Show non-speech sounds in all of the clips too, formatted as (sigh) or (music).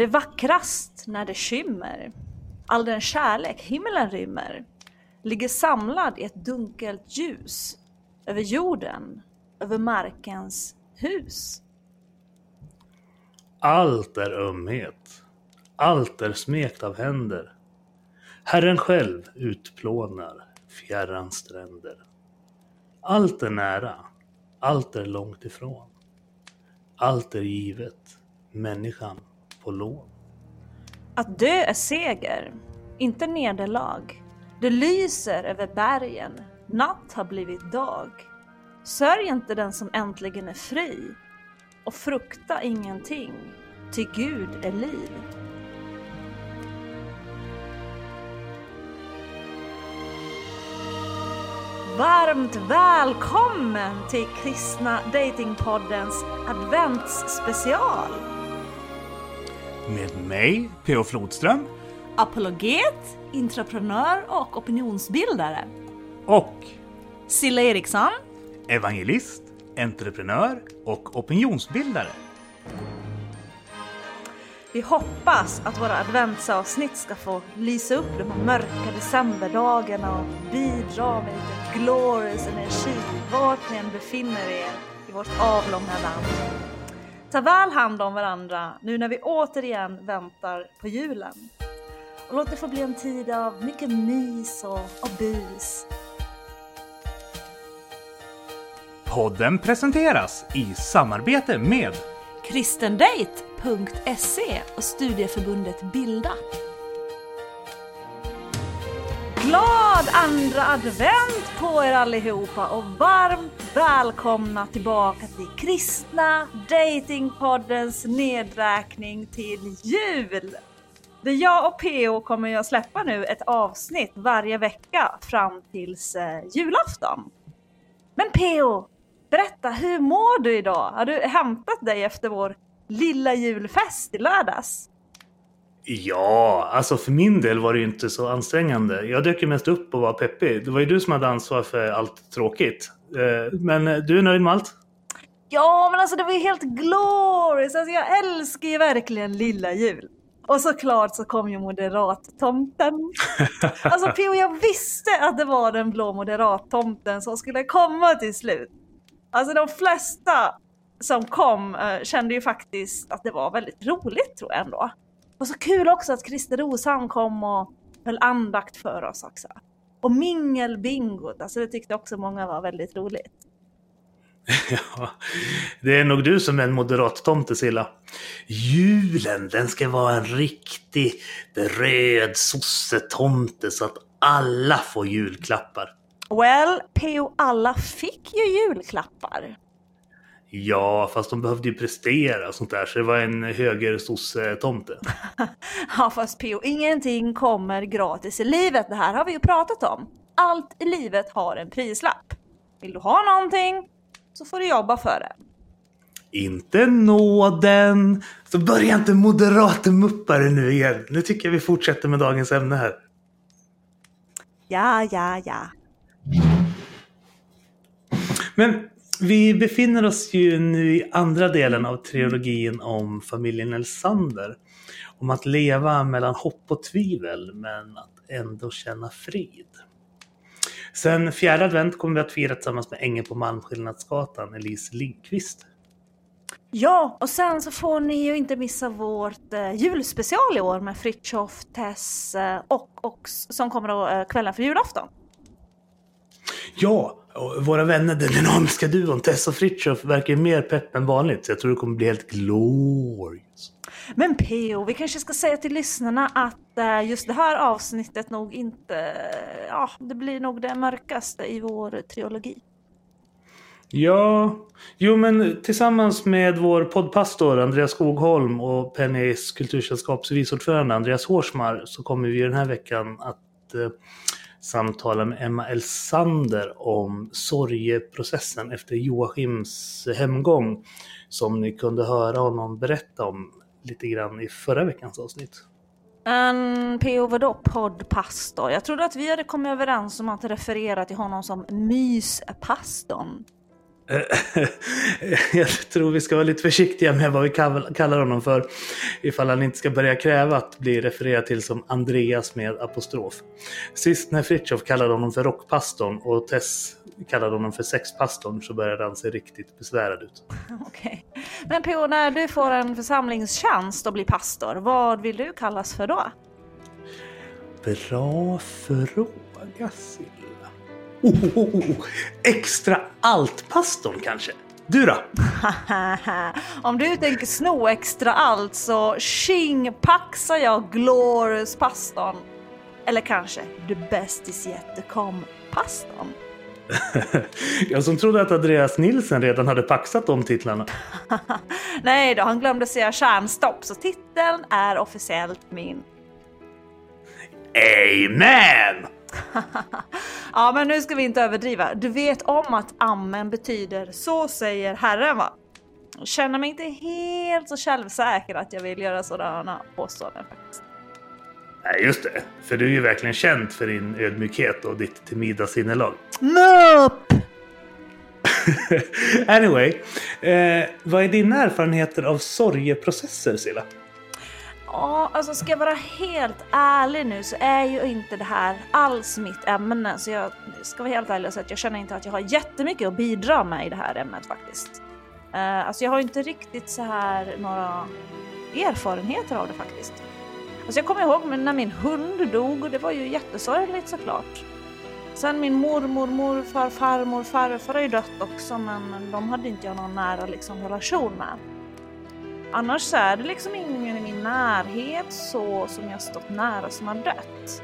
Det vackrast när det skymmer. All den kärlek himlen rymmer ligger samlad i ett dunkelt ljus över jorden, över markens hus. Allt är ömhet. Allt är smekt av händer. Herren själv utplånar fjärran stränder. Allt är nära. Allt är långt ifrån. Allt är givet. Människan på lov. Att dö är seger, inte nederlag. Det lyser över bergen. Natt har blivit dag. Sörj inte den som äntligen är fri och frukta ingenting, ty Gud är liv. Varmt välkommen till Kristna Datingpoddens adventsspecial. Med mig, P.O. Flodström. Apologet, entreprenör och opinionsbildare. Och Silla Eriksson. evangelist, entreprenör och opinionsbildare. Vi hoppas att våra adventsavsnitt ska få lysa upp de här mörka decemberdagarna och bidra med lite glorious energi vart ni än befinner er i vårt avlånga land. Ta väl hand om varandra nu när vi återigen väntar på julen. Och låt det få bli en tid av mycket mys och, och bus. Podden presenteras i samarbete med kristendate.se och studieförbundet Bilda. Glad Glad andra advent på er allihopa och varmt välkomna tillbaka till Kristna Datingpoddens nedräkning till jul! Det jag och PO kommer att släppa nu ett avsnitt varje vecka fram tills eh, julafton. Men PO, berätta, hur mår du idag? Har du hämtat dig efter vår lilla julfest i lördags? Ja, alltså för min del var det ju inte så ansträngande. Jag dök ju mest upp och var peppig. Det var ju du som hade ansvar för allt tråkigt. Eh, Men eh, du är nöjd med allt? Ja, men alltså det var ju helt glorious! Alltså jag älskar ju verkligen lilla jul. Och såklart så kom ju moderattomten. (laughs) Alltså P.O. jag visste att det var den blå moderattomten som skulle komma till slut. Alltså de flesta som kom eh, kände ju faktiskt att det var väldigt roligt tror jag ändå. Och så kul också att Christer Roshamn kom och höll andakt för oss också. Och mingelbingot, alltså det tyckte också många var väldigt roligt. (laughs) Ja, det är nog du som är en moderat-tomte Silla. Julen, den ska vara en riktig röd sossetomte så att alla får julklappar. Well, P.O. alla fick ju julklappar. Ja, fast de behövde ju prestera och sånt där, så det var en höger sosse-tomte. (laughs) Ja, fast P.O. ingenting kommer gratis i livet. Det här har vi ju pratat om. Allt i livet har en prislapp. Vill du ha någonting så får du jobba för det. Inte nåden! Så börja inte moderatermuppare nu igen. Nu tycker jag vi fortsätter med dagens ämne här. Ja, ja, ja. Men vi befinner oss ju nu i andra delen av trilogin om familjen Elsander. Om att leva mellan hopp och tvivel, men att ändå känna frid. Sen fjärde advent kommer vi att fira tillsammans med ängeln på Malmskillnadsgatan, Elise Lindqvist. Ja, och sen så får ni ju inte missa vårt eh, julspecial i år med Fritiof, Tess eh, och, och som kommer då eh, kvällen för julafton. Ja, och våra vänner, den dynamiska duon Tess och Fritiof verkar mer pepp än vanligt, så jag tror det kommer bli helt glorious. Men PO, vi kanske ska säga till lyssnarna att eh, just det här avsnittet nog inte, ja, det blir nog det mörkaste i vår trilogi. Ja, jo men tillsammans med vår poddpastor Andreas Skogholm och Pennys kultursällskaps vice ordförande Andreas Hårsmar så kommer vi den här veckan att eh, samtala med Emma Elsander om sorgeprocessen efter Joachims hemgång som ni kunde höra honom berätta om lite grann i förra veckans avsnitt. En PO vadå poddpastor? Jag trodde att vi hade kommit överens om att referera till honom som myspastorn. (laughs) Jag tror vi ska vara lite försiktiga med vad vi kallar honom för. Ifall han inte ska börja kräva att bli refererad till som Andreas med apostrof. Sist när Fritjof kallade honom för rockpastorn och Tess kallade honom för sexpastorn så började han se riktigt besvärad ut. (laughs) Okej. Okay. Men P.O. när du får en församlingstjänst att bli pastor, vad vill du kallas för då? Bra fråga Silla. Oh, oh, oh, extra allt-pastorn kanske? Du då? (laughs) Om du tänker sno extra allt så tjing-paxar jag Glorious-pastorn. Eller kanske The Bästis Jättekom-pastorn. (laughs) jag som trodde att Andreas Nilsen redan hade paxat de titlarna. (laughs) Nej då, han glömde säga kärnstopp så titeln är officiellt min. Amen! (laughs) ja, men nu ska vi inte överdriva. Du vet om att amen betyder så säger Herren va? Känner mig inte helt så självsäker att jag vill göra sådana påståenden faktiskt. Nej, just det. För du är ju verkligen känd för din ödmjukhet och ditt timida sinnelag. Nope! (laughs) anyway, eh, vad är dina erfarenheter av sorgeprocesser, Silla? Ja, alltså ska jag vara helt ärlig nu så är ju inte det här alls mitt ämne. Så jag ska vara helt ärlig och säga att jag känner inte att jag har jättemycket att bidra med i det här ämnet faktiskt. Uh, alltså jag har inte riktigt så här några erfarenheter av det faktiskt. Alltså jag kommer ihåg när min hund dog och det var ju jättesorgligt såklart. Sen min mormor, morfar, farmor, farfar har ju dött också men de hade inte jag någon nära liksom, relation med. Annars så är det liksom ingen i min närhet så som jag stått nära som har dött.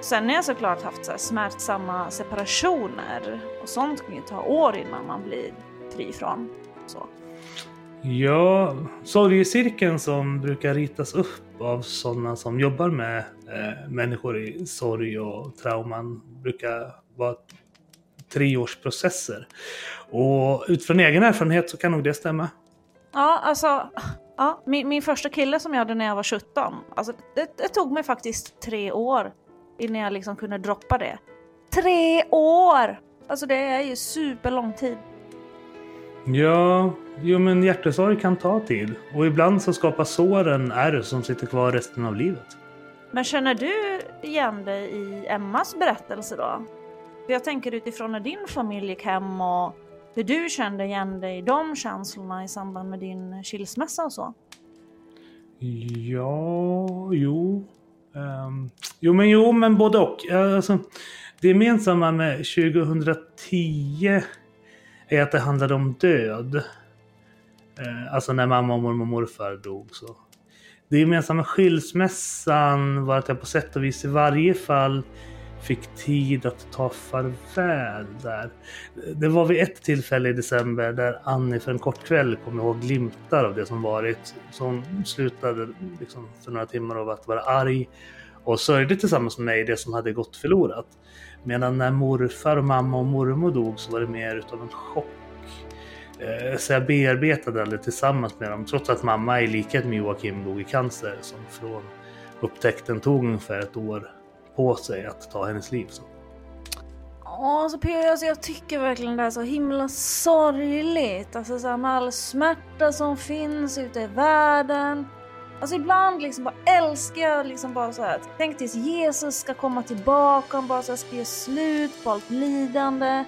Sen har jag såklart haft så smärtsamma separationer och sånt kan ju ta år innan man blir fri från. Så. Ja, sorgecirkeln som brukar ritas upp av sådana som jobbar med eh, människor i sorg och trauman brukar vara treårsprocesser. Och utifrån egen erfarenhet så kan nog det stämma. Ja, alltså ja, min, min första kille som jag hade när jag var 17, alltså, det, det tog mig faktiskt tre år innan jag liksom kunde droppa det. Tre år! Alltså det är ju superlång tid. Ja, jo men hjärtesorg kan ta tid. Och ibland så skapar såren ärr som sitter kvar resten av livet. Men känner du igen dig i Emmas berättelse då? Jag tänker utifrån när din familj gick hem och hur du kände igen dig i de känslorna i samband med din skilsmässa och så? Ja, jo. Um, jo, men jo, men både och. Eh, alltså, det gemensamma med 2010 är att det handlade om död. Uh, alltså när mamma, och mormor och morfar dog. Så. Det gemensamma med skilsmässan var att jag på sätt och vis i varje fall fick tid att ta farväl där. Det var vid ett tillfälle i december där Annie för en kort kväll kom ihåg glimtar av det som varit. Så hon slutade liksom för några timmar av att vara arg och sörjde tillsammans med mig det som hade gått förlorat. Medan när morfar, mamma och mormor dog så var det mer utav en chock. Eh, så jag bearbetade aldrig tillsammans med dem trots att mamma i likhet med Joakim dog i cancer som från upptäckten tog ungefär ett år på sig att ta hennes liv. Så. Ja, alltså, alltså, jag tycker verkligen det är så himla sorgligt. Alltså så här, med all smärta som finns ute i världen. Alltså ibland liksom bara älskar jag liksom bara så här. Tänk tills Jesus ska komma tillbaka och bara så här, ska göra slut på allt lidande.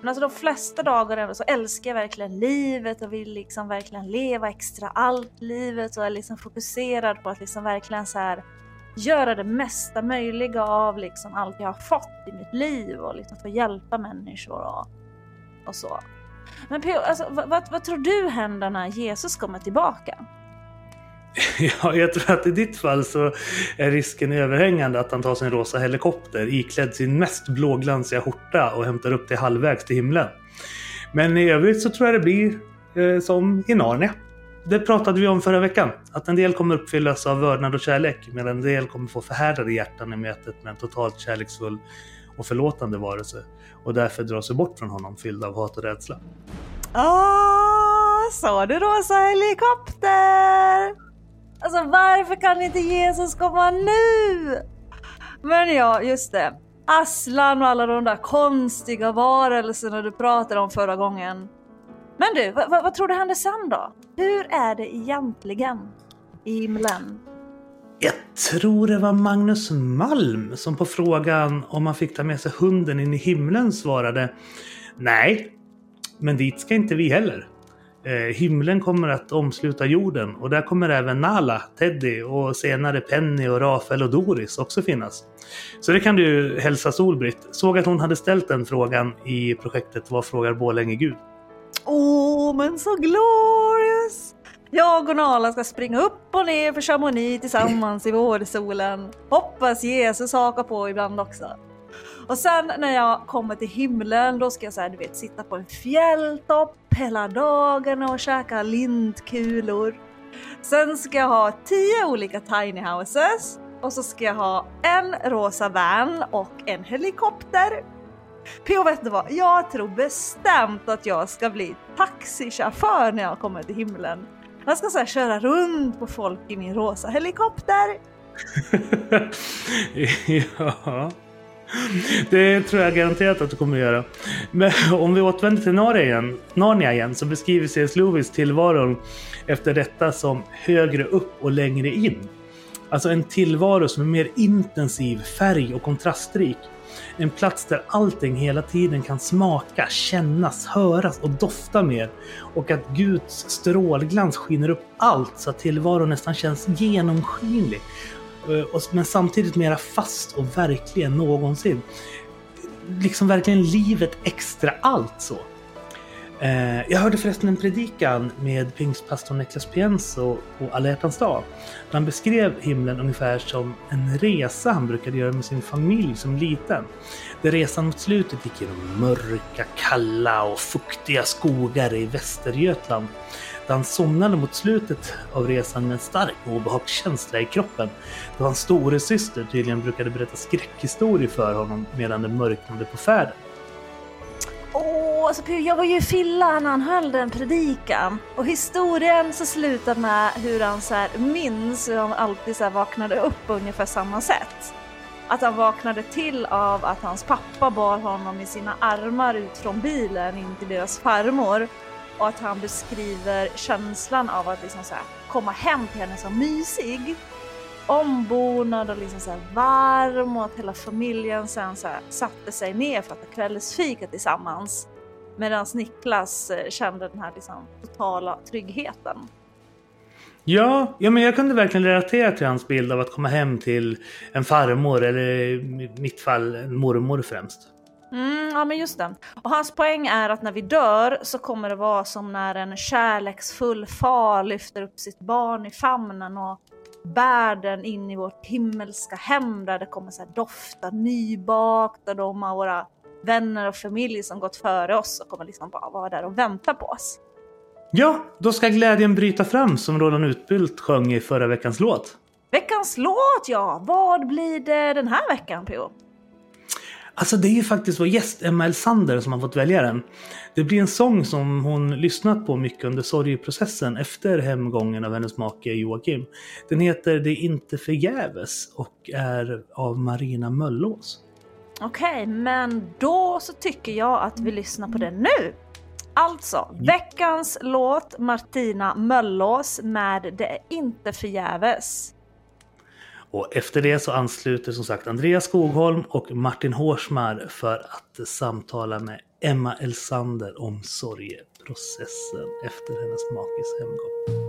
Men alltså de flesta dagar ändå så älskar jag verkligen livet och vill liksom verkligen leva extra allt livet och är liksom fokuserad på att liksom verkligen så här göra det mesta möjliga av liksom allt jag har fått i mitt liv och liksom få hjälpa människor och, och så. Men P.O. Alltså, vad, vad, vad, tror du händer när Jesus kommer tillbaka? (laughs) Ja, jag tror att i ditt fall så är risken överhängande att han tar sin rosa helikopter iklädd sin mest blåglansiga skjorta och hämtar upp dig halvvägs till himlen. Men i övrigt så tror jag det blir eh, som i Narnia det pratade vi om förra veckan. Att en del kommer uppfyllas av vördnad och kärlek medan en del kommer få förhärdade hjärtan i mötet med en totalt kärleksfull och förlåtande varelse och därför dra sig bort från honom fylld av hat och rädsla. Åh, sa du rosa helikopter? Alltså varför kan inte Jesus komma nu? Men ja, just det. Aslan och alla de där konstiga varelserna du pratade om förra gången. Men du, vad, vad, tror du händer sen då? Hur är det egentligen i himlen? Jag tror det var Magnus Malm som på frågan om man fick ta med sig hunden in i himlen svarade Nej, men dit ska inte vi heller. Eh, himlen kommer att omsluta jorden och där kommer även Nala, Teddy och senare Penny och Rafael och Doris också finnas. Så det kan du hälsa Solbritt. Såg att hon hade ställt den frågan i projektet Vad frågar Borlänge Gud? Åh, oh, men så glorious! Jag och Nala ska springa upp och ner för Chamonix tillsammans i vårsolen. Hoppas Jesus hakar på ibland också. Och sen när jag kommer till himlen då ska jag så här, du vet, sitta på en fjälltopp hela dagen och käka lintkulor. Sen ska jag ha tio olika tiny houses och så ska jag ha en rosa van och en helikopter. P.O. vet du vad? Jag tror bestämt att jag ska bli taxichaufför när jag kommer till himlen. Jag ska så här, köra runt på folk i min rosa helikopter. (laughs) ja. Det tror jag garanterat att du kommer att göra. Men om vi återvänder till Narnia igen, Narnia igen så beskriver C.S. Lewis tillvaron efter detta som högre upp och längre in. Alltså en tillvaro som är mer intensiv, färg och kontrastrik. En plats där allting hela tiden kan smaka, kännas, höras och dofta mer. Och att Guds strålglans skiner upp allt så att tillvaron nästan känns genomskinlig. Eh, men samtidigt mera fast och verklig än någonsin. Liksom verkligen livet extra allt så. Eh, jag hörde förresten en predikan med pingstpastorn Niklas Pienso på Alla hjärtans dag. Han beskrev himlen ungefär som en resa han brukade göra med sin familj som liten. Där resan mot slutet gick genom mörka, kalla och fuktiga skogar i Västergötland där han somnade mot slutet av resan med en stark obehagskänsla i kroppen. Då hans storasyster tydligen brukade berätta skräckhistorier för honom medan det mörknade på färden. Åh, alltså jag var ju i Filla när han höll den predikan. Och historien så slutar med hur han så här minns hur han alltid så vaknade upp på ungefär samma sätt. Att han vaknade till av att hans pappa bar honom i sina armar ut från bilen in till deras farmor och att han beskriver känslan av att liksom så här, komma hem till henne som mysig. Ombonad och liksom så varm och att hela familjen sen så satte sig ner för att äta kvällsfika tillsammans. Medan Niklas eh, kände den här liksom, totala tryggheten. Ja, ja, men jag kunde verkligen relatera till hans bild av att komma hem till en farmor eller i mitt fall en mormor främst. Mm, ja men just det. Och hans poäng är att när vi dör så kommer det vara som när en kärleksfull far lyfter upp sitt barn i famnen och bär den in i vårt himmelska hem där det kommer så dofta nybakt och de av våra vänner och familj som gått före oss och kommer liksom bara vara där och vänta på oss. Ja, då ska glädjen bryta fram som Roland Utbult sjöng i förra veckans låt. Veckans låt ja! Vad blir det den här veckan P.O.? Alltså det är ju faktiskt vår gäst Emma Elsander som har fått välja den. Det blir en sång som hon lyssnat på mycket under sorgeprocessen efter hemgången av hennes make Joakim. Den heter Det är inte förgäves och är av Marina Möllås. Okej, okay, men då så tycker jag att vi lyssnar på den nu. Alltså, veckans låt Martina Möllås med Det är inte förgäves. Och efter det så ansluter som sagt Andreas Skogholm och Martin Hårsmar för att samtala med Emma Elsander om sorgeprocessen efter hennes makes hemgång.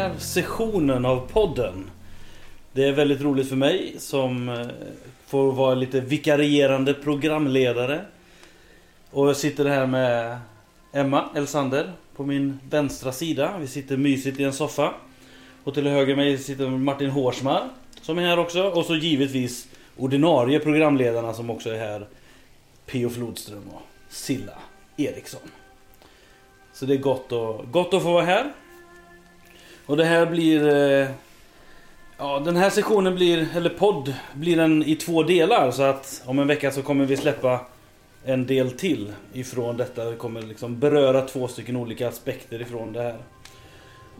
Här sessionen av podden. Det är väldigt roligt för mig som eh, får vara lite vikarierande programledare. Och jag sitter här med Emma Elsander på min vänstra sida. Vi sitter mysigt i en soffa. Och till höger mig sitter Martin Hårsmar som är här också. Och så givetvis ordinarie programledarna som också är här. Pio Flodström och Silla Eriksson. Så det är gott, och, gott att få vara här. Och det här blir... Eh, ja, den här sessionen blir, eller podd, blir den i två delar. Så att om en vecka så kommer vi släppa en del till ifrån detta. Det kommer liksom beröra två stycken olika aspekter ifrån det här.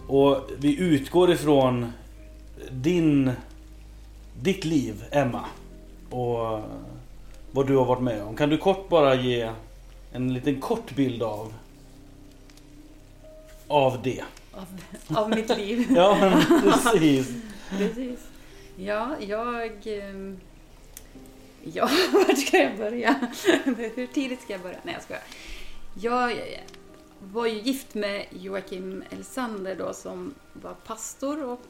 Och vi utgår ifrån din... Ditt liv, Emma. Och vad du har varit med om. Kan du kort bara ge en liten kort bild av av det. Av, av mitt liv. (laughs) Ja, precis. (laughs) Precis. Ja, jag... ehm, Ja, (laughs) vart ska jag börja? Hur tidigt ska jag börja? Nej, jag skojar. Jag var ju gift med Joakim Elsander då som var pastor och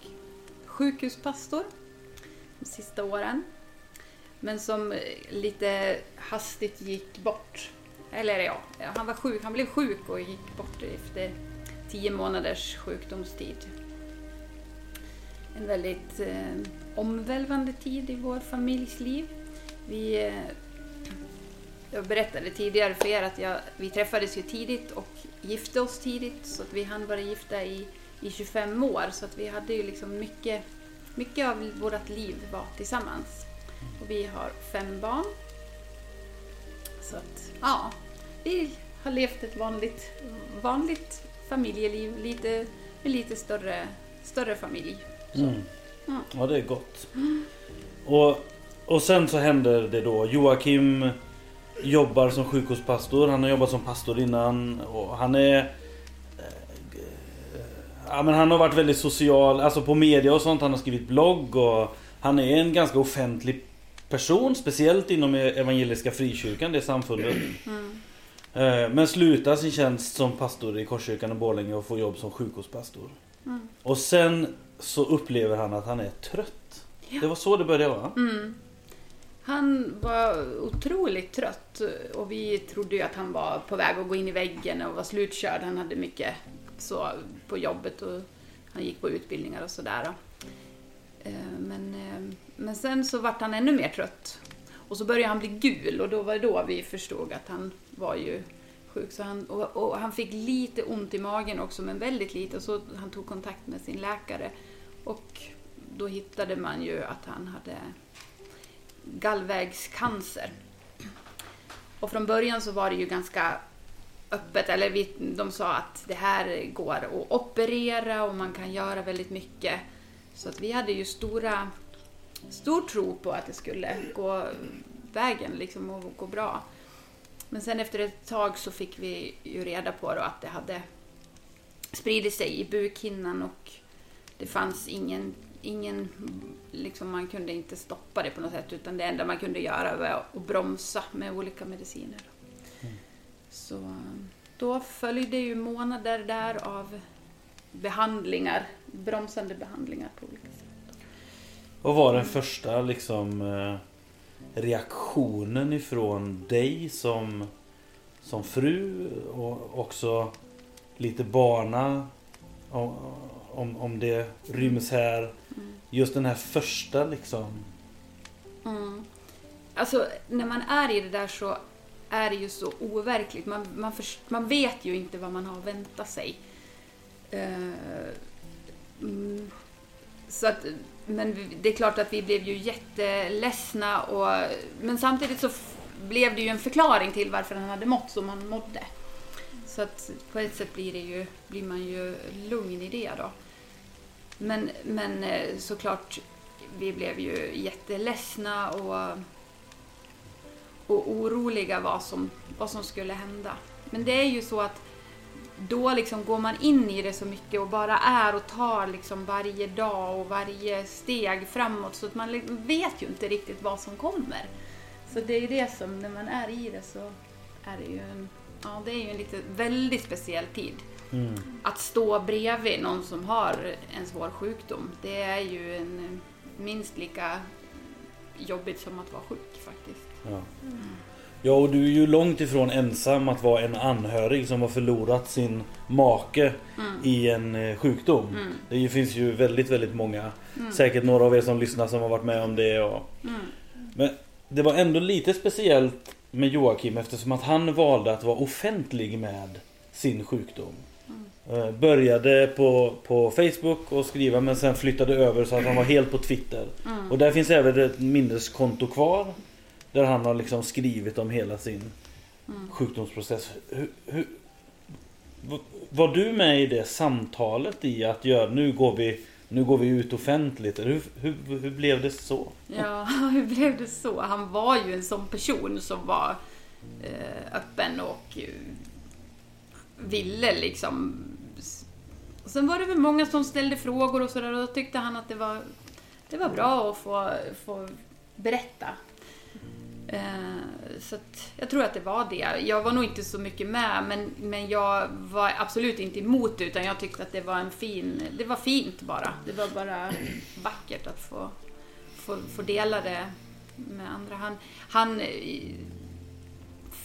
sjukhuspastor de sista åren. Men som lite hastigt gick bort. Eller ja, han var sjuk. Han blev sjuk och gick bort efter tio månaders sjukdomstid. En väldigt eh, omvälvande tid i vår familjs liv. Vi, eh, jag berättade tidigare för er att jag, vi träffades ju tidigt och gifte oss tidigt så att vi hann vara gifta i, i 25 år så att vi hade ju liksom mycket, mycket av vårt liv var tillsammans. Och vi har fem barn. Så att, ja, vi har levt ett vanligt, vanligt familjeliv, lite, med lite större, större familj. Mm. Mm. Ja, det är gott. Och, och sen så händer det då. Joakim jobbar som sjukhuspastor. Han har jobbat som pastor innan. Och han är... eh, Ja, men han har varit väldigt social, alltså på media och sånt. Han har skrivit blogg och han är en ganska offentlig person. Speciellt inom Evangeliska Frikyrkan, det samfundet. Eh, Men slutar sin tjänst som pastor i Korskyrkan i Borlänge och får jobb som sjukhuspastor. Mm. Och sen så upplever han att han är trött. Det var så det började va? Mm. Han var otroligt trött och vi trodde ju att han var på väg att gå in i väggen och var slutkörd. Han hade mycket så på jobbet och han gick på utbildningar och sådär. Eh, Men, eh, men sen så vart han ännu mer trött. Och så började han bli gul och då var det då vi förstod att han var ju sjuk. Så han, och, och han fick lite ont i magen också, men väldigt lite. Så han tog kontakt med sin läkare. Och då hittade man ju att han hade gallvägscancer. Och från början så var det ju ganska öppet, eller vi, de sa att det här går att operera och man kan göra väldigt mycket. Så att vi hade ju stora, stor tro på att det skulle gå vägen liksom och gå bra. Men sen efter ett tag så fick vi ju reda på då att det hade spridit sig i bukhinnan och det fanns ingen, ingen liksom man kunde inte stoppa det på något sätt utan det enda man kunde göra var att bromsa med olika mediciner. Så då följde ju månader där av behandlingar, bromsande behandlingar på olika sätt. Vad var den första liksom eh, reaktionen ifrån dig som, som fru och också lite barna om, om, om det ryms här. Just den här första liksom. Mm. Alltså, när man är i det där så är det ju så overkligt. Man, man, förs- man vet ju inte vad man har att vänta sig. Eh, mm, så att, men det är klart att vi blev ju jätteledsna och, men samtidigt så blev det ju en förklaring till varför han hade mått som han mådde. Så att på ett sätt blir, det ju, blir man ju lugn i det då. Men, men eh, såklart, vi blev ju jätteledsna och, och oroliga vad som, vad som skulle hända. Men det är ju så att då liksom går man in i det så mycket och bara är och tar liksom varje dag och varje steg framåt så att man vet ju inte riktigt vad som kommer. Så det är ju det som, när man är i det så är det ju en, ja, det är ju en lite, väldigt speciell tid. Mm. Att stå bredvid någon som har en svår sjukdom, det är ju en, minst lika jobbigt som att vara sjuk faktiskt. Ja. Ja, och du är ju långt ifrån ensam att vara en anhörig som har förlorat sin make i en eh, sjukdom. Mm. Det finns ju väldigt, väldigt många. Säkert några av er som lyssnar som har varit med om det. Och... Mm. Men det var ändå lite speciellt med Joakim eftersom att han valde att vara offentlig med sin sjukdom. Eh, Började på, på Facebook och skriva men sen flyttade över så att han var helt på Twitter. Och där finns även ett minneskonto kvar. Där han har liksom skrivit om hela sin sjukdomsprocess. Hur, hur, var du med i det samtalet i att göra, nu går vi, nu går vi ut offentligt? Hur, hur, hur blev det så? Ja, (laughs) hur blev det så? Han var ju en sån person som var eh, öppen och eh, ville liksom... Sen var det väl många som ställde frågor och sådär och då tyckte han att det var, det var bra att få, få berätta. Eh, så att jag tror att det var det. Jag var nog inte så mycket med, men, men jag var absolut inte emot det, utan jag tyckte att det var en fin... Det var fint bara. Det var bara (clears throat) vackert att få, få, få dela det med andra. Han, han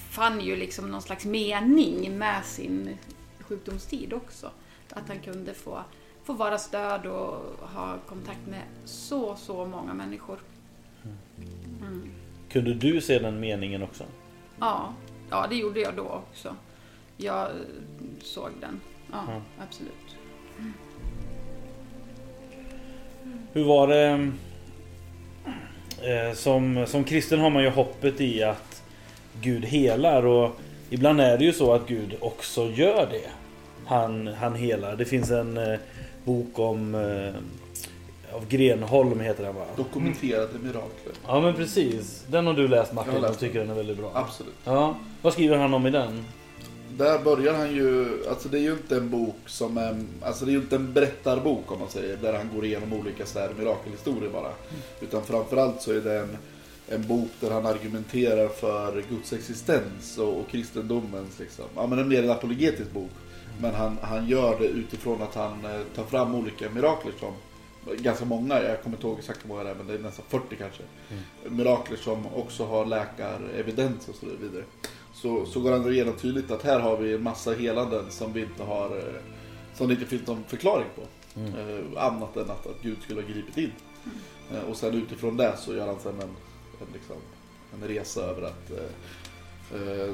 fann ju liksom någon slags mening med sin sjukdomstid också. Att han kunde få, få vara stöd och ha kontakt med så, så många människor. Kunde du se den meningen också? Ja, ja, det gjorde jag då också. Jag eh, såg den. Ja, Ja. absolut. Hur var det? Eh, som, som kristen har man ju hoppet i att Gud helar och ibland är det ju så att Gud också gör det. Han, han helar. Det finns en eh, bok om av Grenholm heter den va? Dokumenterade mirakler. Ja men precis. Den har du läst Martin och tycker den är väldigt bra. Absolut. Ja. Vad skriver han om i den? Där börjar han ju, alltså det är ju inte en bok som är, alltså det är ju inte en berättarbok om man säger, där han går igenom olika så här mirakelhistorier bara. Utan framförallt så är det en, en bok där han argumenterar för Guds existens och, och kristendomens liksom, ja men en mer en apologetisk bok. Men han, han gör det utifrån att han eh, tar fram olika mirakler som Ganska många, jag kommer inte ihåg exakt hur många det är men det är nästan 40 kanske. Mirakler som också har läkarevidens och så vidare. Så, så går han igenom tydligt att här har vi en massa helanden som vi inte har eh, Som det inte finns någon förklaring på. Eh, annat än att, att Gud skulle ha gripit in. Eh, och sen utifrån det så gör han sen en, en, liksom, en resa över att eh, eh,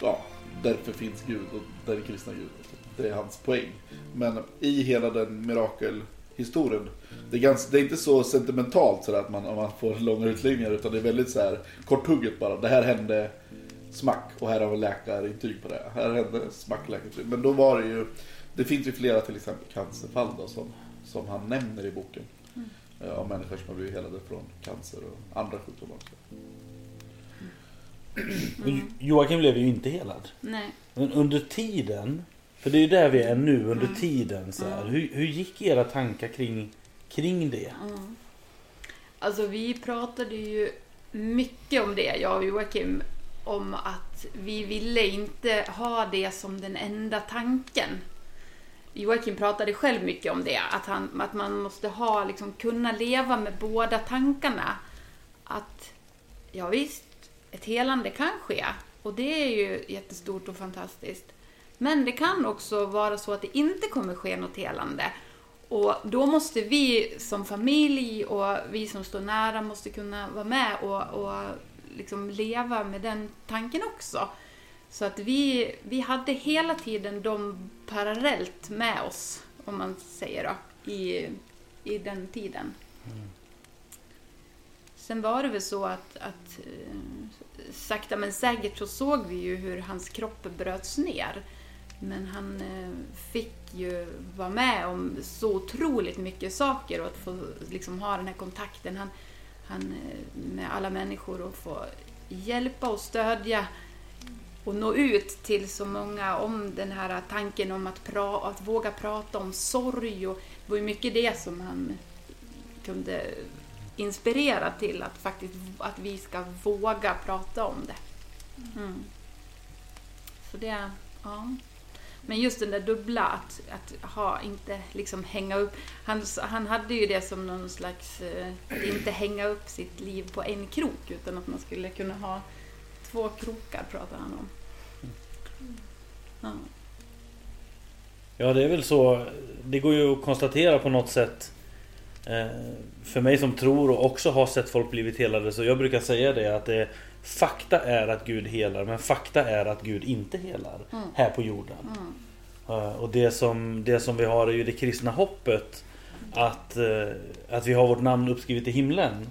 ja, därför finns Gud och den kristna Gud. Det är hans poäng. Men i hela den mirakelhistorien det är, ganska, det är inte så sentimentalt så att man, om man får långa utläggningar utan det är väldigt så här korthugget bara. Det här hände smack och här har vi läkarintyg på det. Här hände smack läkarintyg. Men då var det ju, det finns ju flera till exempel cancerfall då, som, som han nämner i boken. Eh, Av människor som har blivit helade från cancer och andra sjukdomar också. Jo- Joakim blev ju inte helad. Nej. Men under tiden, för det är ju där vi är nu, under tiden så här, hur, hur gick era tankar kring, kring det? Mm. Alltså vi pratade ju mycket om det, jag och Joakim, om att vi ville inte ha det som den enda tanken. Joakim pratade själv mycket om det, att, han, att man måste ha, liksom, kunna leva med båda tankarna. Att, ja visst, ett helande kan ske, och det är ju jättestort och fantastiskt. Men det kan också vara så att det inte kommer ske något helande. Och då måste vi som familj och vi som står nära måste kunna vara med och, och liksom leva med den tanken också. Så att vi, vi hade hela tiden dem parallellt med oss, om man säger då, i, i den tiden. Sen var det väl så att, att eh, sakta men säkert så såg vi ju hur hans kropp bröts ner. Men han eh, fick ju vara med om så otroligt mycket saker och att få liksom ha den här kontakten han, han, eh, med alla människor och få hjälpa och stödja och nå ut till så många om den här tanken om att, pra, att våga prata om sorg. Och det var ju mycket det som han kunde inspirera till att faktiskt att vi ska våga prata om det. Mm. Så det, ja. Men just den där dubbla, att, att ha, inte liksom hänga upp. Han, han hade ju det som någon slags, eh, att inte hänga upp sitt liv på en krok utan att man skulle kunna ha två krokar pratar han om. Ja. Ja, det är väl så. Det går ju att konstatera på något sätt. Eh, för mig som tror och också har sett folk blivit helade. Så jag brukar säga det att det, fakta är att Gud helar. Men fakta är att Gud inte helar här på jorden. Eh, och det som, det som vi har är ju det kristna hoppet. Att, eh, att vi har vårt namn uppskrivet i himlen.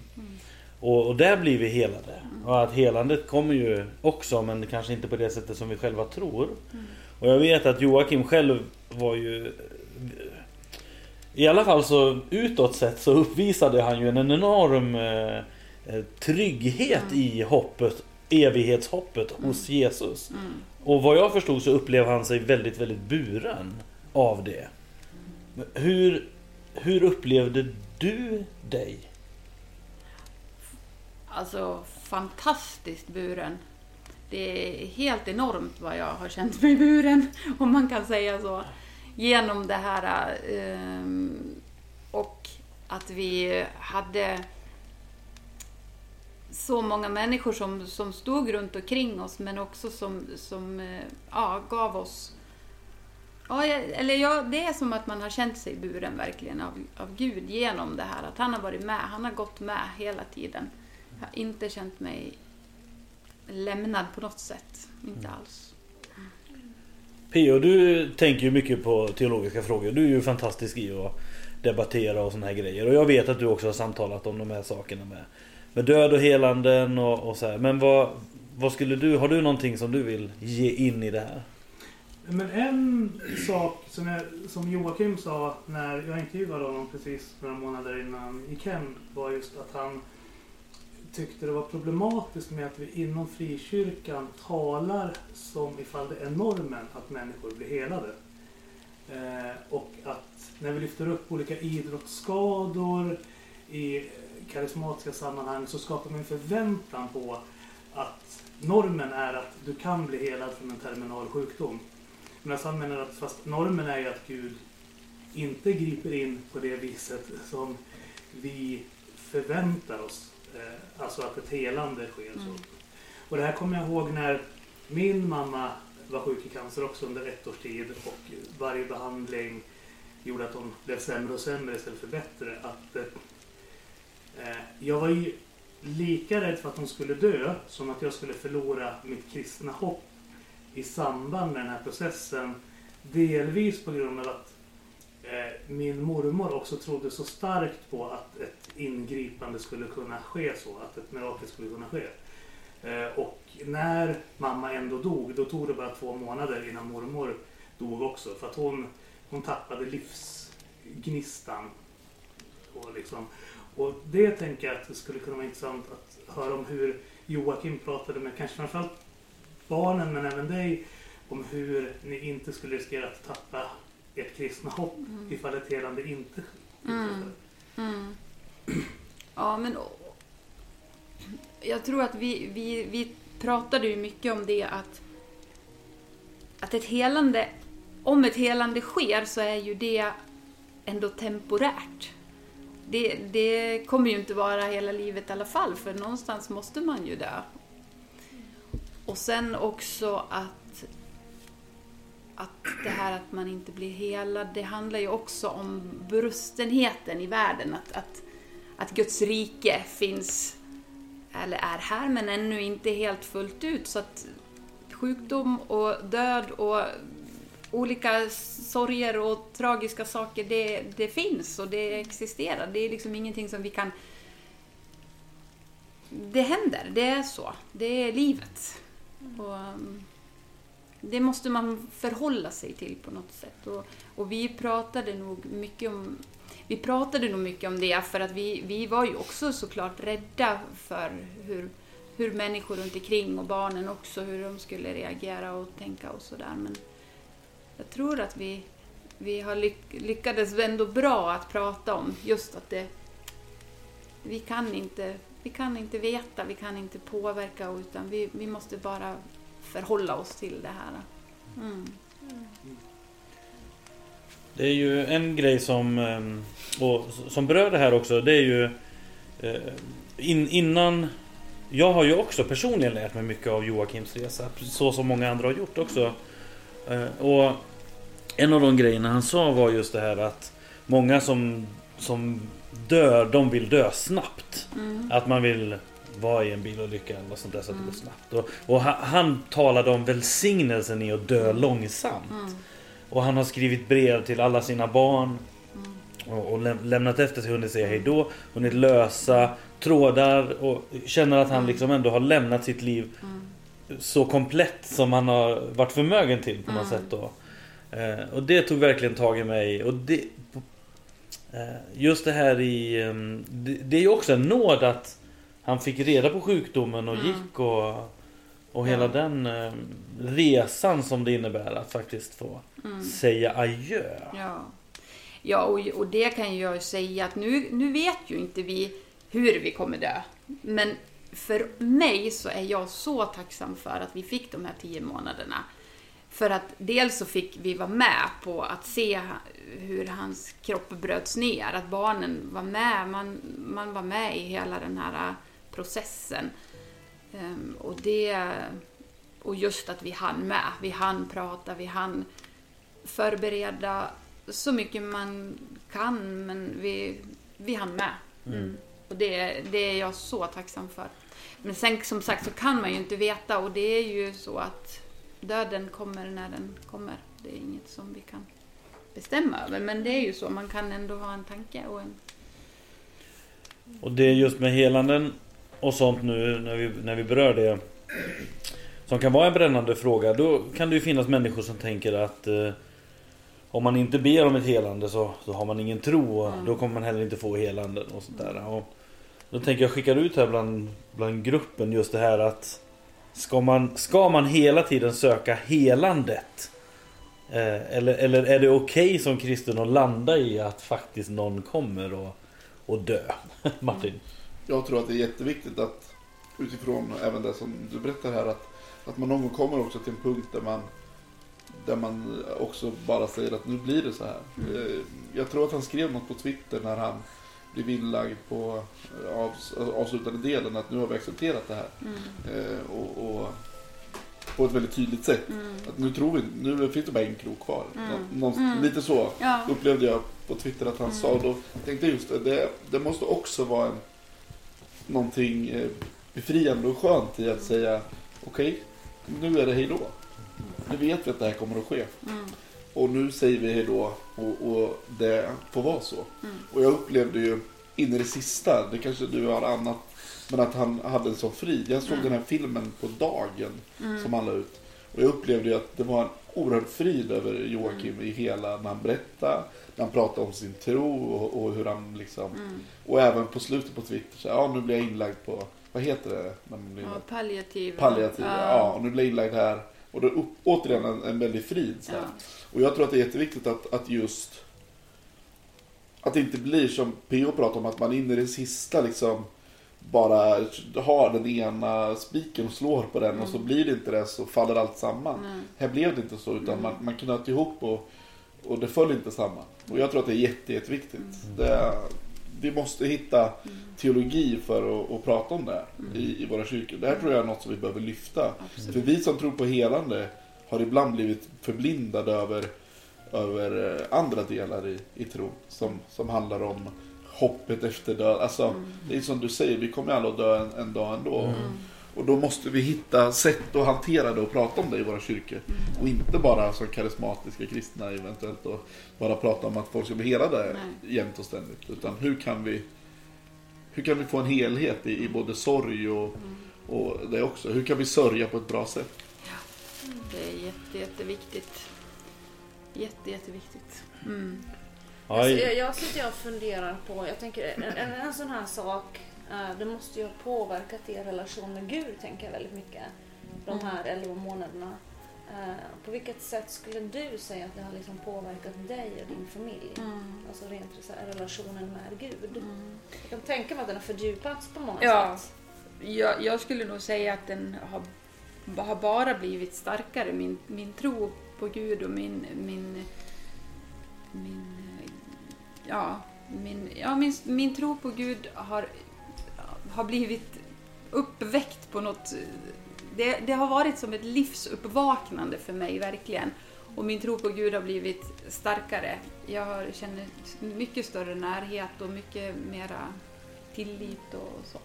Och, och där blir vi helade. Och att helandet kommer ju också men kanske inte på det sättet som vi själva tror. Och jag vet att Joakim själv var ju... I alla fall så utåt sett så uppvisade han ju en enorm eh, eh, trygghet i hoppet, evighetshoppet hos Jesus. Och vad jag förstod så upplevde han sig väldigt, väldigt buren av det. Hur, hur upplevde du dig? Alltså fantastiskt buren. Det är helt enormt vad jag har känt mig buren, (laughs) om man kan säga så. Genom det här. ehm, och att vi hade så många människor som, som stod runt omkring oss, men också som, som eh, ja, gav oss Ja, eller ja, det är som att man har känt sig buren verkligen av, av Gud genom det här. Att han har varit med, han har gått med hela tiden. Jag har inte känt mig lämnad på något sätt. Inte alls. Pio, du tänker ju mycket på teologiska frågor. Du är ju fantastisk i att debattera och såna här grejer. Och jag vet att du också har samtalat om de här sakerna med, med död och helanden och, och så här. Men vad, vad skulle du, har du någonting som du vill ge in i det här? Men en sak som, jag, som Joakim sa när jag intervjuade honom precis några månader innan han gick hem var just att han tyckte det var problematiskt med att vi inom frikyrkan talar som ifall det är normen att människor blir helade. Eh, och att när vi lyfter upp olika idrottsskador i karismatiska sammanhang så skapar man en förväntan på att normen är att du kan bli helad från en terminal sjukdom. Men han menar att fast normen är ju att Gud inte griper in på det viset som vi förväntar oss. Eh, alltså att ett helande sker. Så. Och det här kommer jag ihåg när min mamma var sjuk i cancer också under ett års tid och varje behandling gjorde att hon blev sämre och sämre istället för bättre. Att, eh, Eh, jag var ju lika rädd för att hon skulle dö som att jag skulle förlora mitt kristna hopp i samband med den här processen. Delvis på grund av att eh, min mormor också trodde så starkt på att ett ingripande skulle kunna ske så, att ett mirakel skulle kunna ske. Eh, och när mamma ändå dog, då tog det bara två månader innan mormor dog också. För att hon, hon tappade livsgnistan. Och, liksom, och det tänker jag att det skulle kunna vara intressant att höra om hur Joakim pratade med kanske framförallt barnen men även dig om hur ni inte skulle riskera att tappa ert kristna hopp ifall ett helande inte inträffar. Mm. Ja, men jag tror att vi, vi, vi pratade ju mycket om det att, att ett helande, om ett helande sker så är ju det ändå temporärt. Det, det kommer ju inte vara hela livet i alla fall, för någonstans måste man ju dö. Och sen också att, att det här att man inte blir helad, det handlar ju också om brustenheten i världen. Att, att, att Guds rike finns, eller är här, men ännu inte helt fullt ut. Så att sjukdom och död och olika sorger och tragiska saker, det, det finns och det existerar. Det är liksom ingenting som vi kan... Det händer, det är så. Det är livet. Och, mm, det måste man förhålla sig till på något sätt. Och, och vi pratade nog mycket om vi pratade nog mycket om det för att vi, vi var ju också såklart rädda för hur, hur människor runt omkring och barnen också, hur de skulle reagera och tänka och sådär. Men jag tror att vi, vi har lyck, lyckades ändå bra att prata om just att det, vi kan inte, vi kan inte veta, vi kan inte påverka utan vi, vi måste bara förhålla oss till det här. Mm. Det är ju en grej som, ehm, och som berör det här också. Det är ju eh, in, innan Jag har ju också personligen lärt mig mycket av Joakims resa. Så som många andra har gjort också. Eh, Och en av de grejerna han sa var just det här att Många som, som dör, de vill dö snabbt. Mm. Att man vill vara i en bilolycka eller något sånt där så att det går snabbt. Och, och han, han talade om välsignelsen i att dö långsamt. Mm. Och han har skrivit brev till alla sina barn. Och, och läm- lämnat efter sig, hunnit säga hejdå. Hunnit lösa trådar och känner att han liksom ändå har lämnat sitt liv så komplett som han har varit förmögen till på något sätt då. Eh, och det tog verkligen tag i mig. Och det, eh, just det här i... ehm, det, det är ju också en nåd att han fick reda på sjukdomen och gick och... Och hela Ja. den eh, resan som det innebär att faktiskt få säga adjö. Ja, ja och, och det kan jag ju säga att nu, nu vet ju inte vi hur vi kommer dö. Men för mig så är jag så tacksam för att vi fick de här tio månaderna. För att dels så fick vi vara med på att se hur hans kropp bröts ner, att barnen var med, man, man var med i hela den här processen. Ehm, och det... Och just att vi hann med, vi hann prata, vi hann förbereda så mycket man kan, men vi, vi hann med. Mm. Och det, det är jag så tacksam för. Men sen som sagt så kan man ju inte veta och det är ju så att döden kommer när den kommer. Det är inget som vi kan bestämma över, men det är ju så. Man kan ändå ha en tanke och en... Och det är just med helanden och sånt nu när vi, när vi berör det. Som kan vara en brännande fråga. Då kan det ju finnas människor som tänker att eh, om man inte ber om ett helande så, så har man ingen tro och då kommer man heller inte få helanden och sånt där. Och då tänker jag skicka ut här bland, bland gruppen just det här att ska man, ska man hela tiden söka helandet? Eh, eller, eller är det okej som kristen att landa i att faktiskt någon kommer och, och dö? (laughs) Martin? Jag tror att det är jätteviktigt att utifrån även det som du berättar här att, att man någon gång kommer också till en punkt där man där man också bara säger att nu blir det så här. Mm. Jag tror att han skrev något på Twitter när han blev inlagd på avs- avslutande delen att nu har vi accepterat det här. Eh, Och, och på ett väldigt tydligt sätt. Att nu tror vi, nu finns det bara en krok kvar. Nå- någonstans- Lite så Ja. upplevde jag på Twitter att han sa. Och då tänkte jag just det, det, det måste också vara en, någonting eh, befriande och skönt i att säga okej, nu är det hej då. Nu vet vi att det här kommer att ske. Och nu säger vi hej då och, och det får vara så. Och jag upplevde ju in i det sista, det kanske du har annat, men att han hade en sån frid. Jag såg den här filmen på dagen som han la ut. Och jag upplevde ju att det var en oerhörd frid över Joakim i hela, när han berättade, när han pratade om sin tro och, och hur han liksom, och även på slutet på Twitter, så ja nu blir jag inlagd på, vad heter det? När man blir Ja, palliativ. palliativ, ja. och nu blir jag inlagd här. Och då upp, återigen en, en väldig frid. Ja. Och jag tror att det är jätteviktigt att, att just att det inte blir som P.O. pratar om, att man in i det sista liksom bara har den ena spiken och slår på den och så blir det inte det så faller allt samman. Här blev det inte så utan man, man knöt ihop och, och det föll inte samman. Och jag tror att det är jätte, jätteviktigt. Det, vi måste hitta teologi för att, att prata om det här i, i våra kyrkor. Det här tror jag är något som vi behöver lyfta. För vi som tror på helande har ibland blivit förblindade över, över eh, andra delar i, i tro som, som handlar om hoppet efter död. Alltså, Det är som du säger, vi kommer alla att dö en, en dag ändå. Och då måste vi hitta sätt att hantera det och prata om det i våra kyrkor. Och inte bara som karismatiska kristna eventuellt och bara prata om att folk ska bli helade Nej. jämt och ständigt. Utan hur kan vi, hur kan vi få en helhet i, i både sorg och, och det också. Hur kan vi sörja på ett bra sätt? Det är jätte, jätteviktigt. Jätte, jätteviktigt. Mm. Ja, Alltså, jag, jag sitter och funderar på, jag tänker en, en, en sån här sak, det måste ju ha påverkat er relation med Gud, tänker jag väldigt mycket. De här 11 månaderna. Eh, på vilket sätt skulle du säga att det har liksom påverkat dig och din familj? Alltså rent så här, relationen med Gud. Jag kan tänka mig att den har fördjupats på många Ja. sätt. Jag, jag skulle nog säga att den har, har bara blivit starkare. Min, min tro på Gud och min, min, min, eh, ja, min, ja, min, min tro på Gud har, har blivit uppväckt på något... Det, det har varit som ett livsuppvaknande för mig, verkligen. Och min tro på Gud har blivit starkare. Jag känner mycket större närhet och mycket mera tillit och så.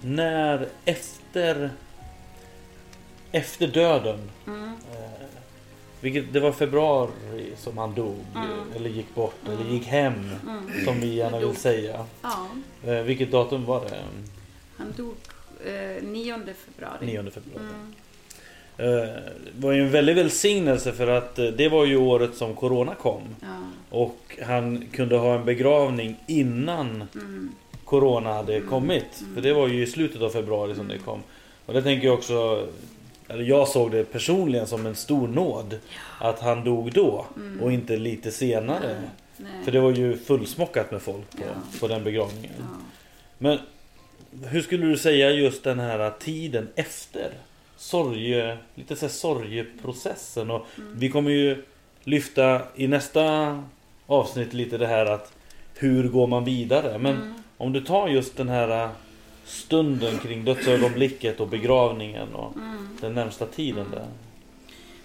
När efter Efter döden Mm. eh, vilket, Det var februari som han dog Mm. Eller gick bort eller gick hem Som vi gärna vill säga Ja, eh, Vilket datum var det? han dog eh, 9 februari. 9 februari Mm. eh, Det var ju en väldig välsignelse för att eh, det var ju året som Corona kom Ja. Och han kunde ha en begravning innan Mm. Corona hade kommit. För det var ju i slutet av februari som det kom. Och det tänker jag också eller jag såg det personligen som en stor nåd att han dog då och inte lite senare. Nej. För det var ju fullsmockat med folk på, Ja. på den begravningen. Ja. Men hur skulle du säga just den här tiden efter sorge, lite så sorgeprocessen och vi kommer ju lyfta i nästa avsnitt lite det här att hur går man vidare? Men om du tar just den här stunden kring dödsögonblicket och begravningen och den närmsta tiden där.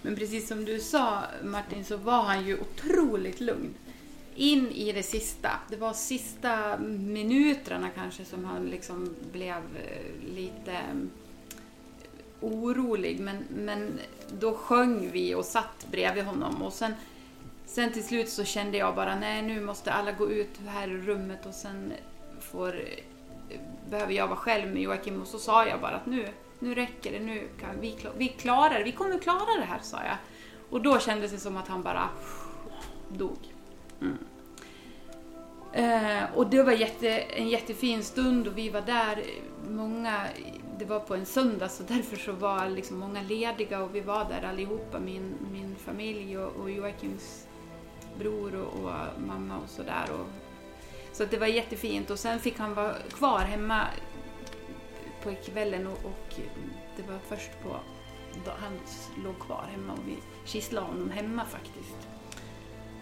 Men precis som du sa Martin så var han ju otroligt lugn. In i det sista. Det var sista minuterna kanske som han liksom blev eh, lite eh, orolig. Men, men då sjöng vi och satt bredvid honom och sen, sen till slut så kände jag bara nej nu måste alla gå ut här i rummet och sen får, behöver jag vara själv med Joakim och så sa jag bara att nu, nu räcker det, nu kan vi, vi klarar det, vi kommer klara det här sa jag. Och då kändes det som att han bara dog. Mm. Eh, och det var jätte, en jättefin stund och vi var där, många, det var på en söndag så därför så var liksom många lediga och vi var där allihopa, min, min familj och, och Joakims bror och, och mamma och sådär. Och, så att det var jättefint och sen fick han vara kvar hemma på kvällen och, och det var först på, då han låg kvar hemma och vi kisslade honom hemma faktiskt.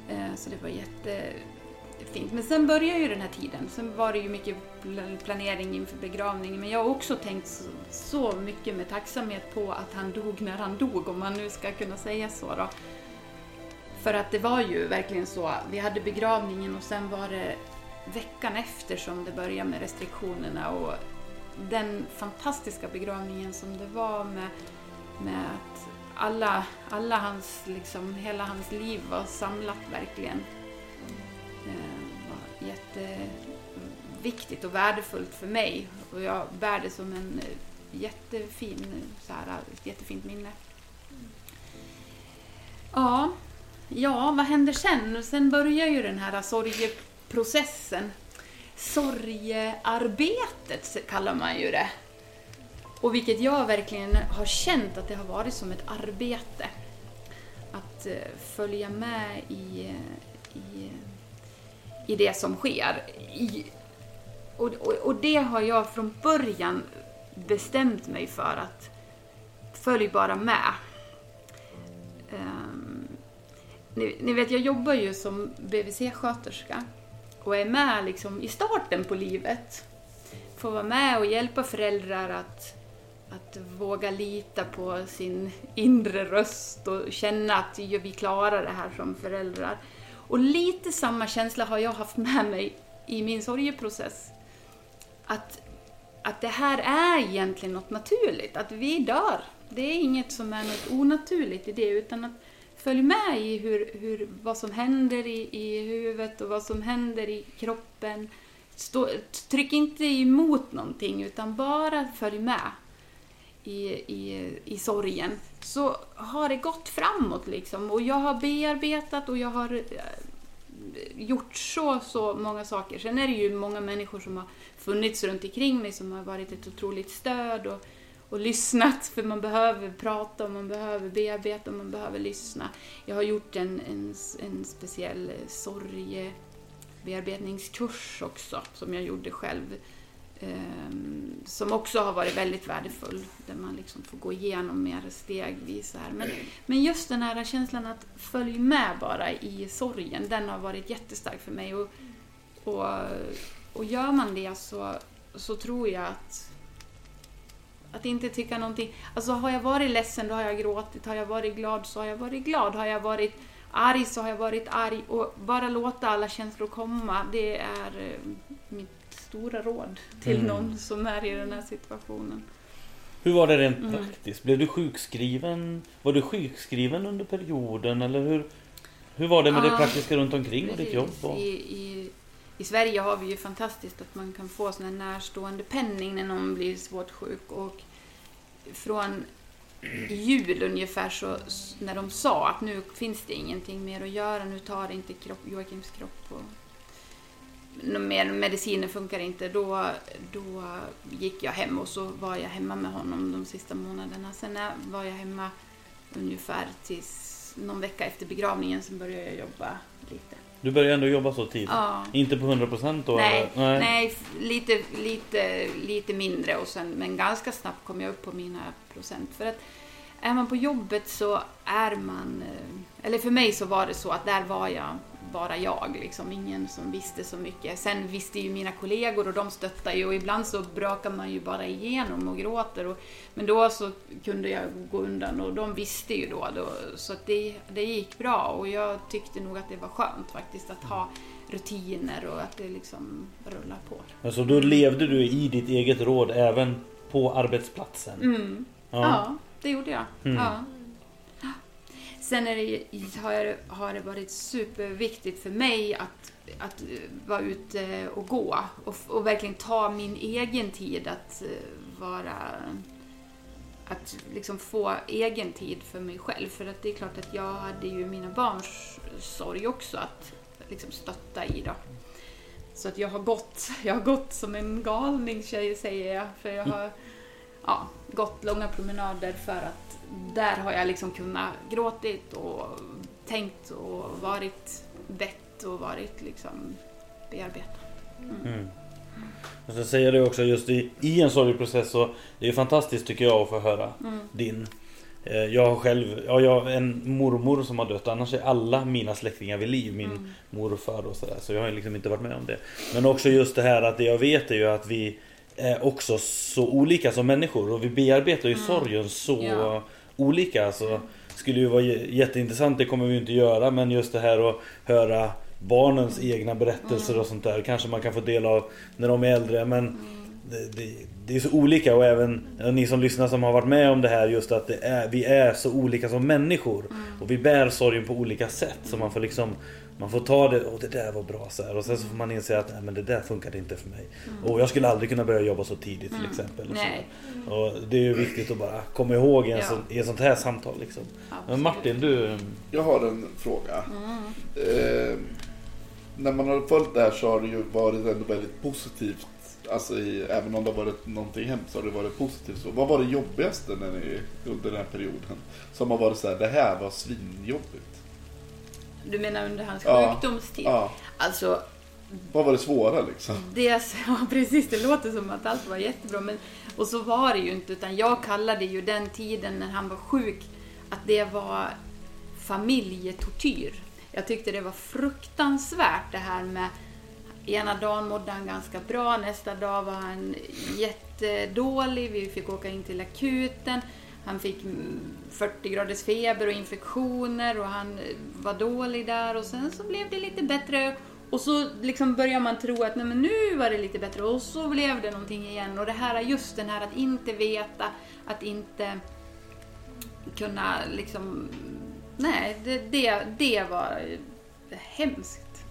Eh, så det var jättefint. Men sen började ju den här tiden. Sen var det ju mycket planering inför begravningen. Men jag har också tänkt så mycket med tacksamhet på att han dog när han dog, om man nu ska kunna säga så då. För att det var ju verkligen så. Vi hade begravningen och sen var det veckan efter som det började med restriktionerna och den fantastiska begravningen som det var med, med att alla, alla hans, liksom, hela hans liv var samlat verkligen. Det var jätteviktigt och värdefullt för mig och jag bär det som en eh, jättefin, så här, ett jättefint minne. Ja, ja, vad händer sen? Sen börjar ju den här processen. Sorgearbetet kallar man ju det. Och vilket jag verkligen har känt att det har varit som ett arbete. Att eh, följa med i, eh, i, i det som sker. I, och, och, och det har jag från början bestämt mig för att följ bara med. Um, ni, ni vet, jag jobbar ju som BVC-sköterska och är med liksom i starten på livet. Får vara med och hjälpa föräldrar att, att våga lita på sin inre röst och känna att ja, vi klarar det här som föräldrar. Och lite samma känsla har jag haft med mig i min sorgeprocess. Att, att det här är egentligen något naturligt, att vi dör. Det är inget som är något onaturligt i det, utan att följ med i hur, hur, vad som händer i, i huvudet och vad som händer i kroppen. Stå, tryck inte emot någonting, utan bara följ med i, i, i sorgen. Så har det gått framåt liksom. Och jag har bearbetat och jag har eh, gjort så, så många saker. Sen är det ju många människor som har funnits runt omkring mig som har varit ett otroligt stöd och, och lyssnat. För man behöver prata och man behöver bearbeta och man behöver lyssna. Jag har gjort en, en, en speciell eh, sorgebearbetningskurs också som jag gjorde själv. Um, som också har varit väldigt värdefull. Där man liksom får gå igenom mer stegvis. Här. Men, men just den här känslan att följ med bara i sorgen, den har varit jättestark för mig. Och, och, och gör man det så, så tror jag att att inte tycka någonting. Alltså har jag varit ledsen då har jag gråtit. Har jag varit glad så har jag varit glad. Har jag varit arg så har jag varit arg. Och bara låta alla känslor komma. Det är eh, mitt stora råd till Mm. någon som är i den här situationen. Hur var det rent Mm. praktiskt? Blev du sjukskriven? Var du sjukskriven under perioden eller hur? Hur var det med det Ja, praktiska runt omkring och ditt jobb? Och... I, i, i Sverige har vi ju fantastiskt att man kan få sån här närstående penning när någon blir svårt sjuk. Och från jul ungefär så när de sa att nu finns det ingenting mer att göra, nu tar inte kropp, Joakims kropp och mer mediciner funkar inte, då, då gick jag hem och så var jag hemma med honom de sista månaderna. Sen var jag hemma ungefär tills någon vecka efter begravningen, sen började jag jobba lite. Du började ändå jobba så tidigt? Ja. Inte på 100% då? Nej, nej. f- lite, lite, lite mindre och sen, men ganska snabbt kom jag upp på mina procent. För att är man på jobbet så är man, eh, eller för mig så var det så att där var jag bara jag, liksom ingen som visste så mycket. Sen visste ju mina kollegor och de stöttade ju och ibland så brakar man ju bara igenom och gråter. Och, men då så kunde jag gå undan och de visste ju då, då så att det, det gick bra och jag tyckte nog att det var skönt faktiskt att ha rutiner och att det liksom rullar på. Alltså då levde du i ditt eget råd även på arbetsplatsen? Mm. Ja. det gjorde jag. Mm. Ja. Sen är det, har, jag, har det varit superviktigt för mig att, att eh, vara ute och gå och, och verkligen ta min egen tid att eh, vara att liksom få egen tid för mig själv. För att det är klart att jag hade ju mina barns sorg också att liksom stötta i då. Så att jag har gått, (laughs) jag har gått som en galning tjej säger jag. För jag har mm ja, gått långa promenader för att där har jag liksom kunnat gråtit och tänkt och varit bett och varit liksom bearbetat. Mm. Och sen säger det också just i, i en sorgeprocess så det är fantastiskt tycker jag att få höra Mm. din. Eh, Jag har själv, ja, jag har en mormor som har dött annars är alla mina släktingar vid liv. Min Mm. morfar och sådär. Så jag har liksom inte varit med om det. Men också just det här att det jag vet är ju att vi också så olika som människor och vi bearbetar ju Mm. sorgen så Ja. olika. Så skulle ju vara jätteintressant, det kommer vi ju inte göra, men just det här att höra barnens egna berättelser Mm. och sånt där kanske man kan få del av när de är äldre. Men det, det, det är så olika och även ni som lyssnar som har varit med om det här just att är, vi är så olika som människor. Och vi bär sorgen på olika sätt. Så man får liksom man får ta det, och det där var bra så här. Och sen så får man inse att nej, men det där funkade inte för mig. Och jag skulle aldrig kunna börja jobba så tidigt till exempel. Och, så. Nej. och det är ju viktigt att bara komma ihåg i, en Ja. sån, i ett sånt här samtal. Liksom. Men Martin, du... Jag har en fråga. Mm. Eh, när man har följt det här så har det ju varit ändå väldigt positivt. Alltså i, även om det har varit någonting hemskt så har det varit positivt. Så vad var det jobbigaste när ni, under den här perioden? Som har varit så här, det här var svinjobbigt. Du menar under hans Ja. sjukdomstid? Ja, Alltså, vad var det svåra liksom? det, (laughs) ja precis, det låter som att allt var jättebra. Men, och så var det ju inte, utan jag kallade ju den tiden när han var sjuk att det var familjetortyr. Jag tyckte det var fruktansvärt det här med Ena dagen mådde han ganska bra, nästa dag var han jättedålig. Vi fick åka in till akuten. Han fick mm, 40 graders feber och infektioner och han eh, var dålig där och sen så blev det lite bättre. Och så liksom börjar man tro att nej, men nu var det lite bättre och så blev det någonting igen. Och det här, just den här att inte veta, att inte kunna liksom... Nej, det, det, det var hemskt.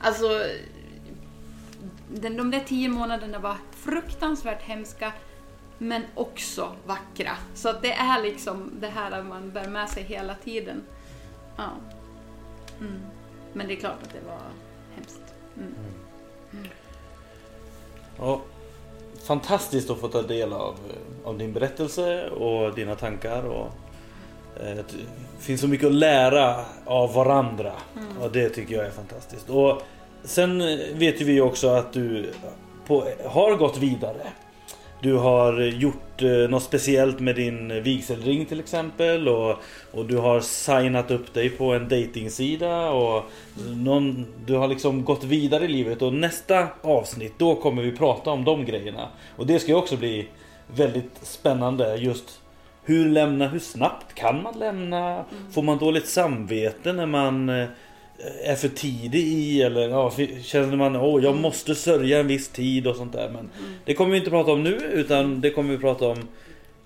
Alltså, den, de där tio månaderna var fruktansvärt hemska men också vackra. Så att det är liksom det här man bär med sig hela tiden. Ja. Mm. Men det är klart att det var hemskt. Mm. Ja, fantastiskt att få ta del av, av din berättelse och dina tankar. Och, eh, det finns så mycket att lära av varandra. Och det tycker jag är fantastiskt. Och sen vet ju vi också att du på, har gått vidare. Du har gjort eh, något speciellt med din vigselring till exempel och, och du har signat upp dig på en datingsida och någon, du har liksom gått vidare i livet och nästa avsnitt då kommer vi prata om de grejerna. Och det ska ju också bli väldigt spännande just hur lämna, hur snabbt kan man lämna? Får man dåligt samvete när man eh, är för tidig i eller ja, känner man åh jag måste sörja en viss tid och sånt där. Men det kommer vi inte prata om nu utan det kommer vi prata om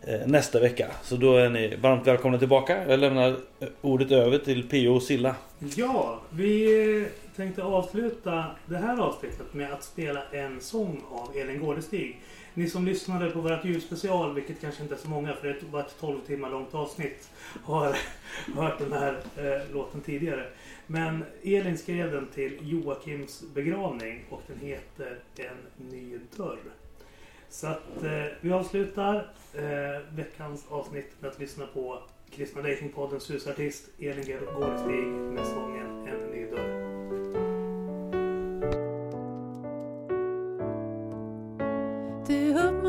eh, nästa vecka. Så då är ni varmt välkomna tillbaka. Jag lämnar eh, ordet över till P.O. och Silla. Ja, vi tänkte avsluta det här avsnittet med att spela en sång av Elin Gårdestig. Ni som lyssnade på vårt julspecial, vilket kanske inte är så många för det var ett 12 timmar långt avsnitt, har (laughs) hört den här eh, låten tidigare. Men Elin skrev den till Joakims begravning och den heter En ny dörr. Så att eh, vi avslutar eh, veckans avsnitt med att lyssna på Kristna Datingpoddens husartist Elin Gårdestig med sången En ny dörr.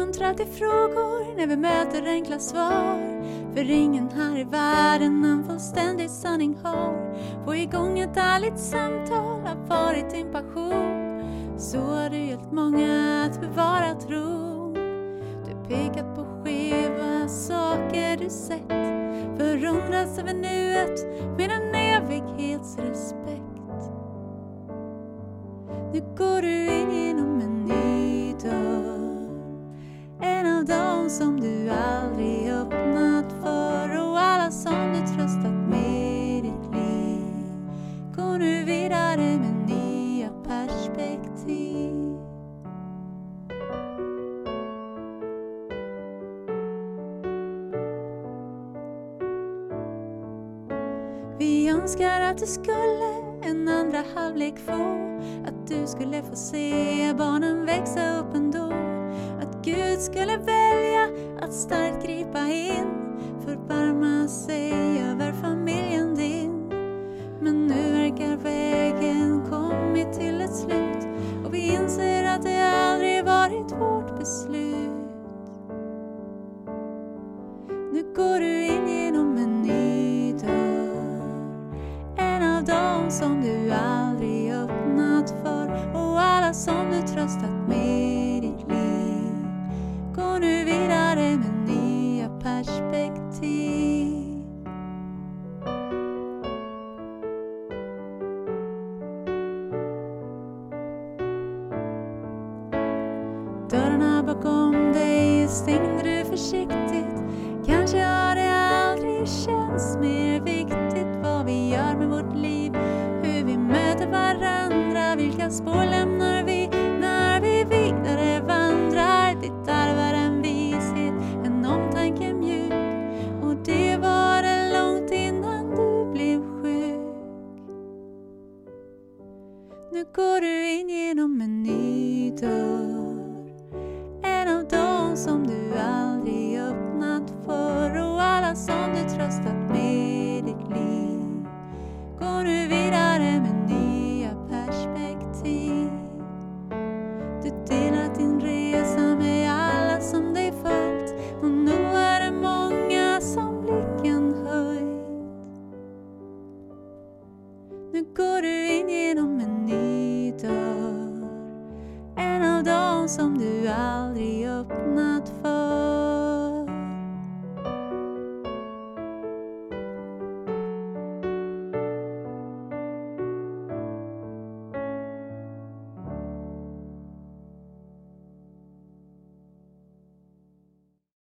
Uppmuntrar till frågor när vi möter enkla svar. För ingen här i världen en fullständig sanning har. Få igång ett ärligt samtal har varit din passion. Så har du hjälpt många att bevara tron. Du pekat på skeva saker du sett. Förundras över nuet med en evighetsrespekt. Nu går du att du skulle en andra halvlek få. Att du skulle få se barnen växa upp ändå. Att Gud skulle välja att starkt gripa in Förbarma sig Av dem som du aldrig öppnat för. Och alla som du tröstat med.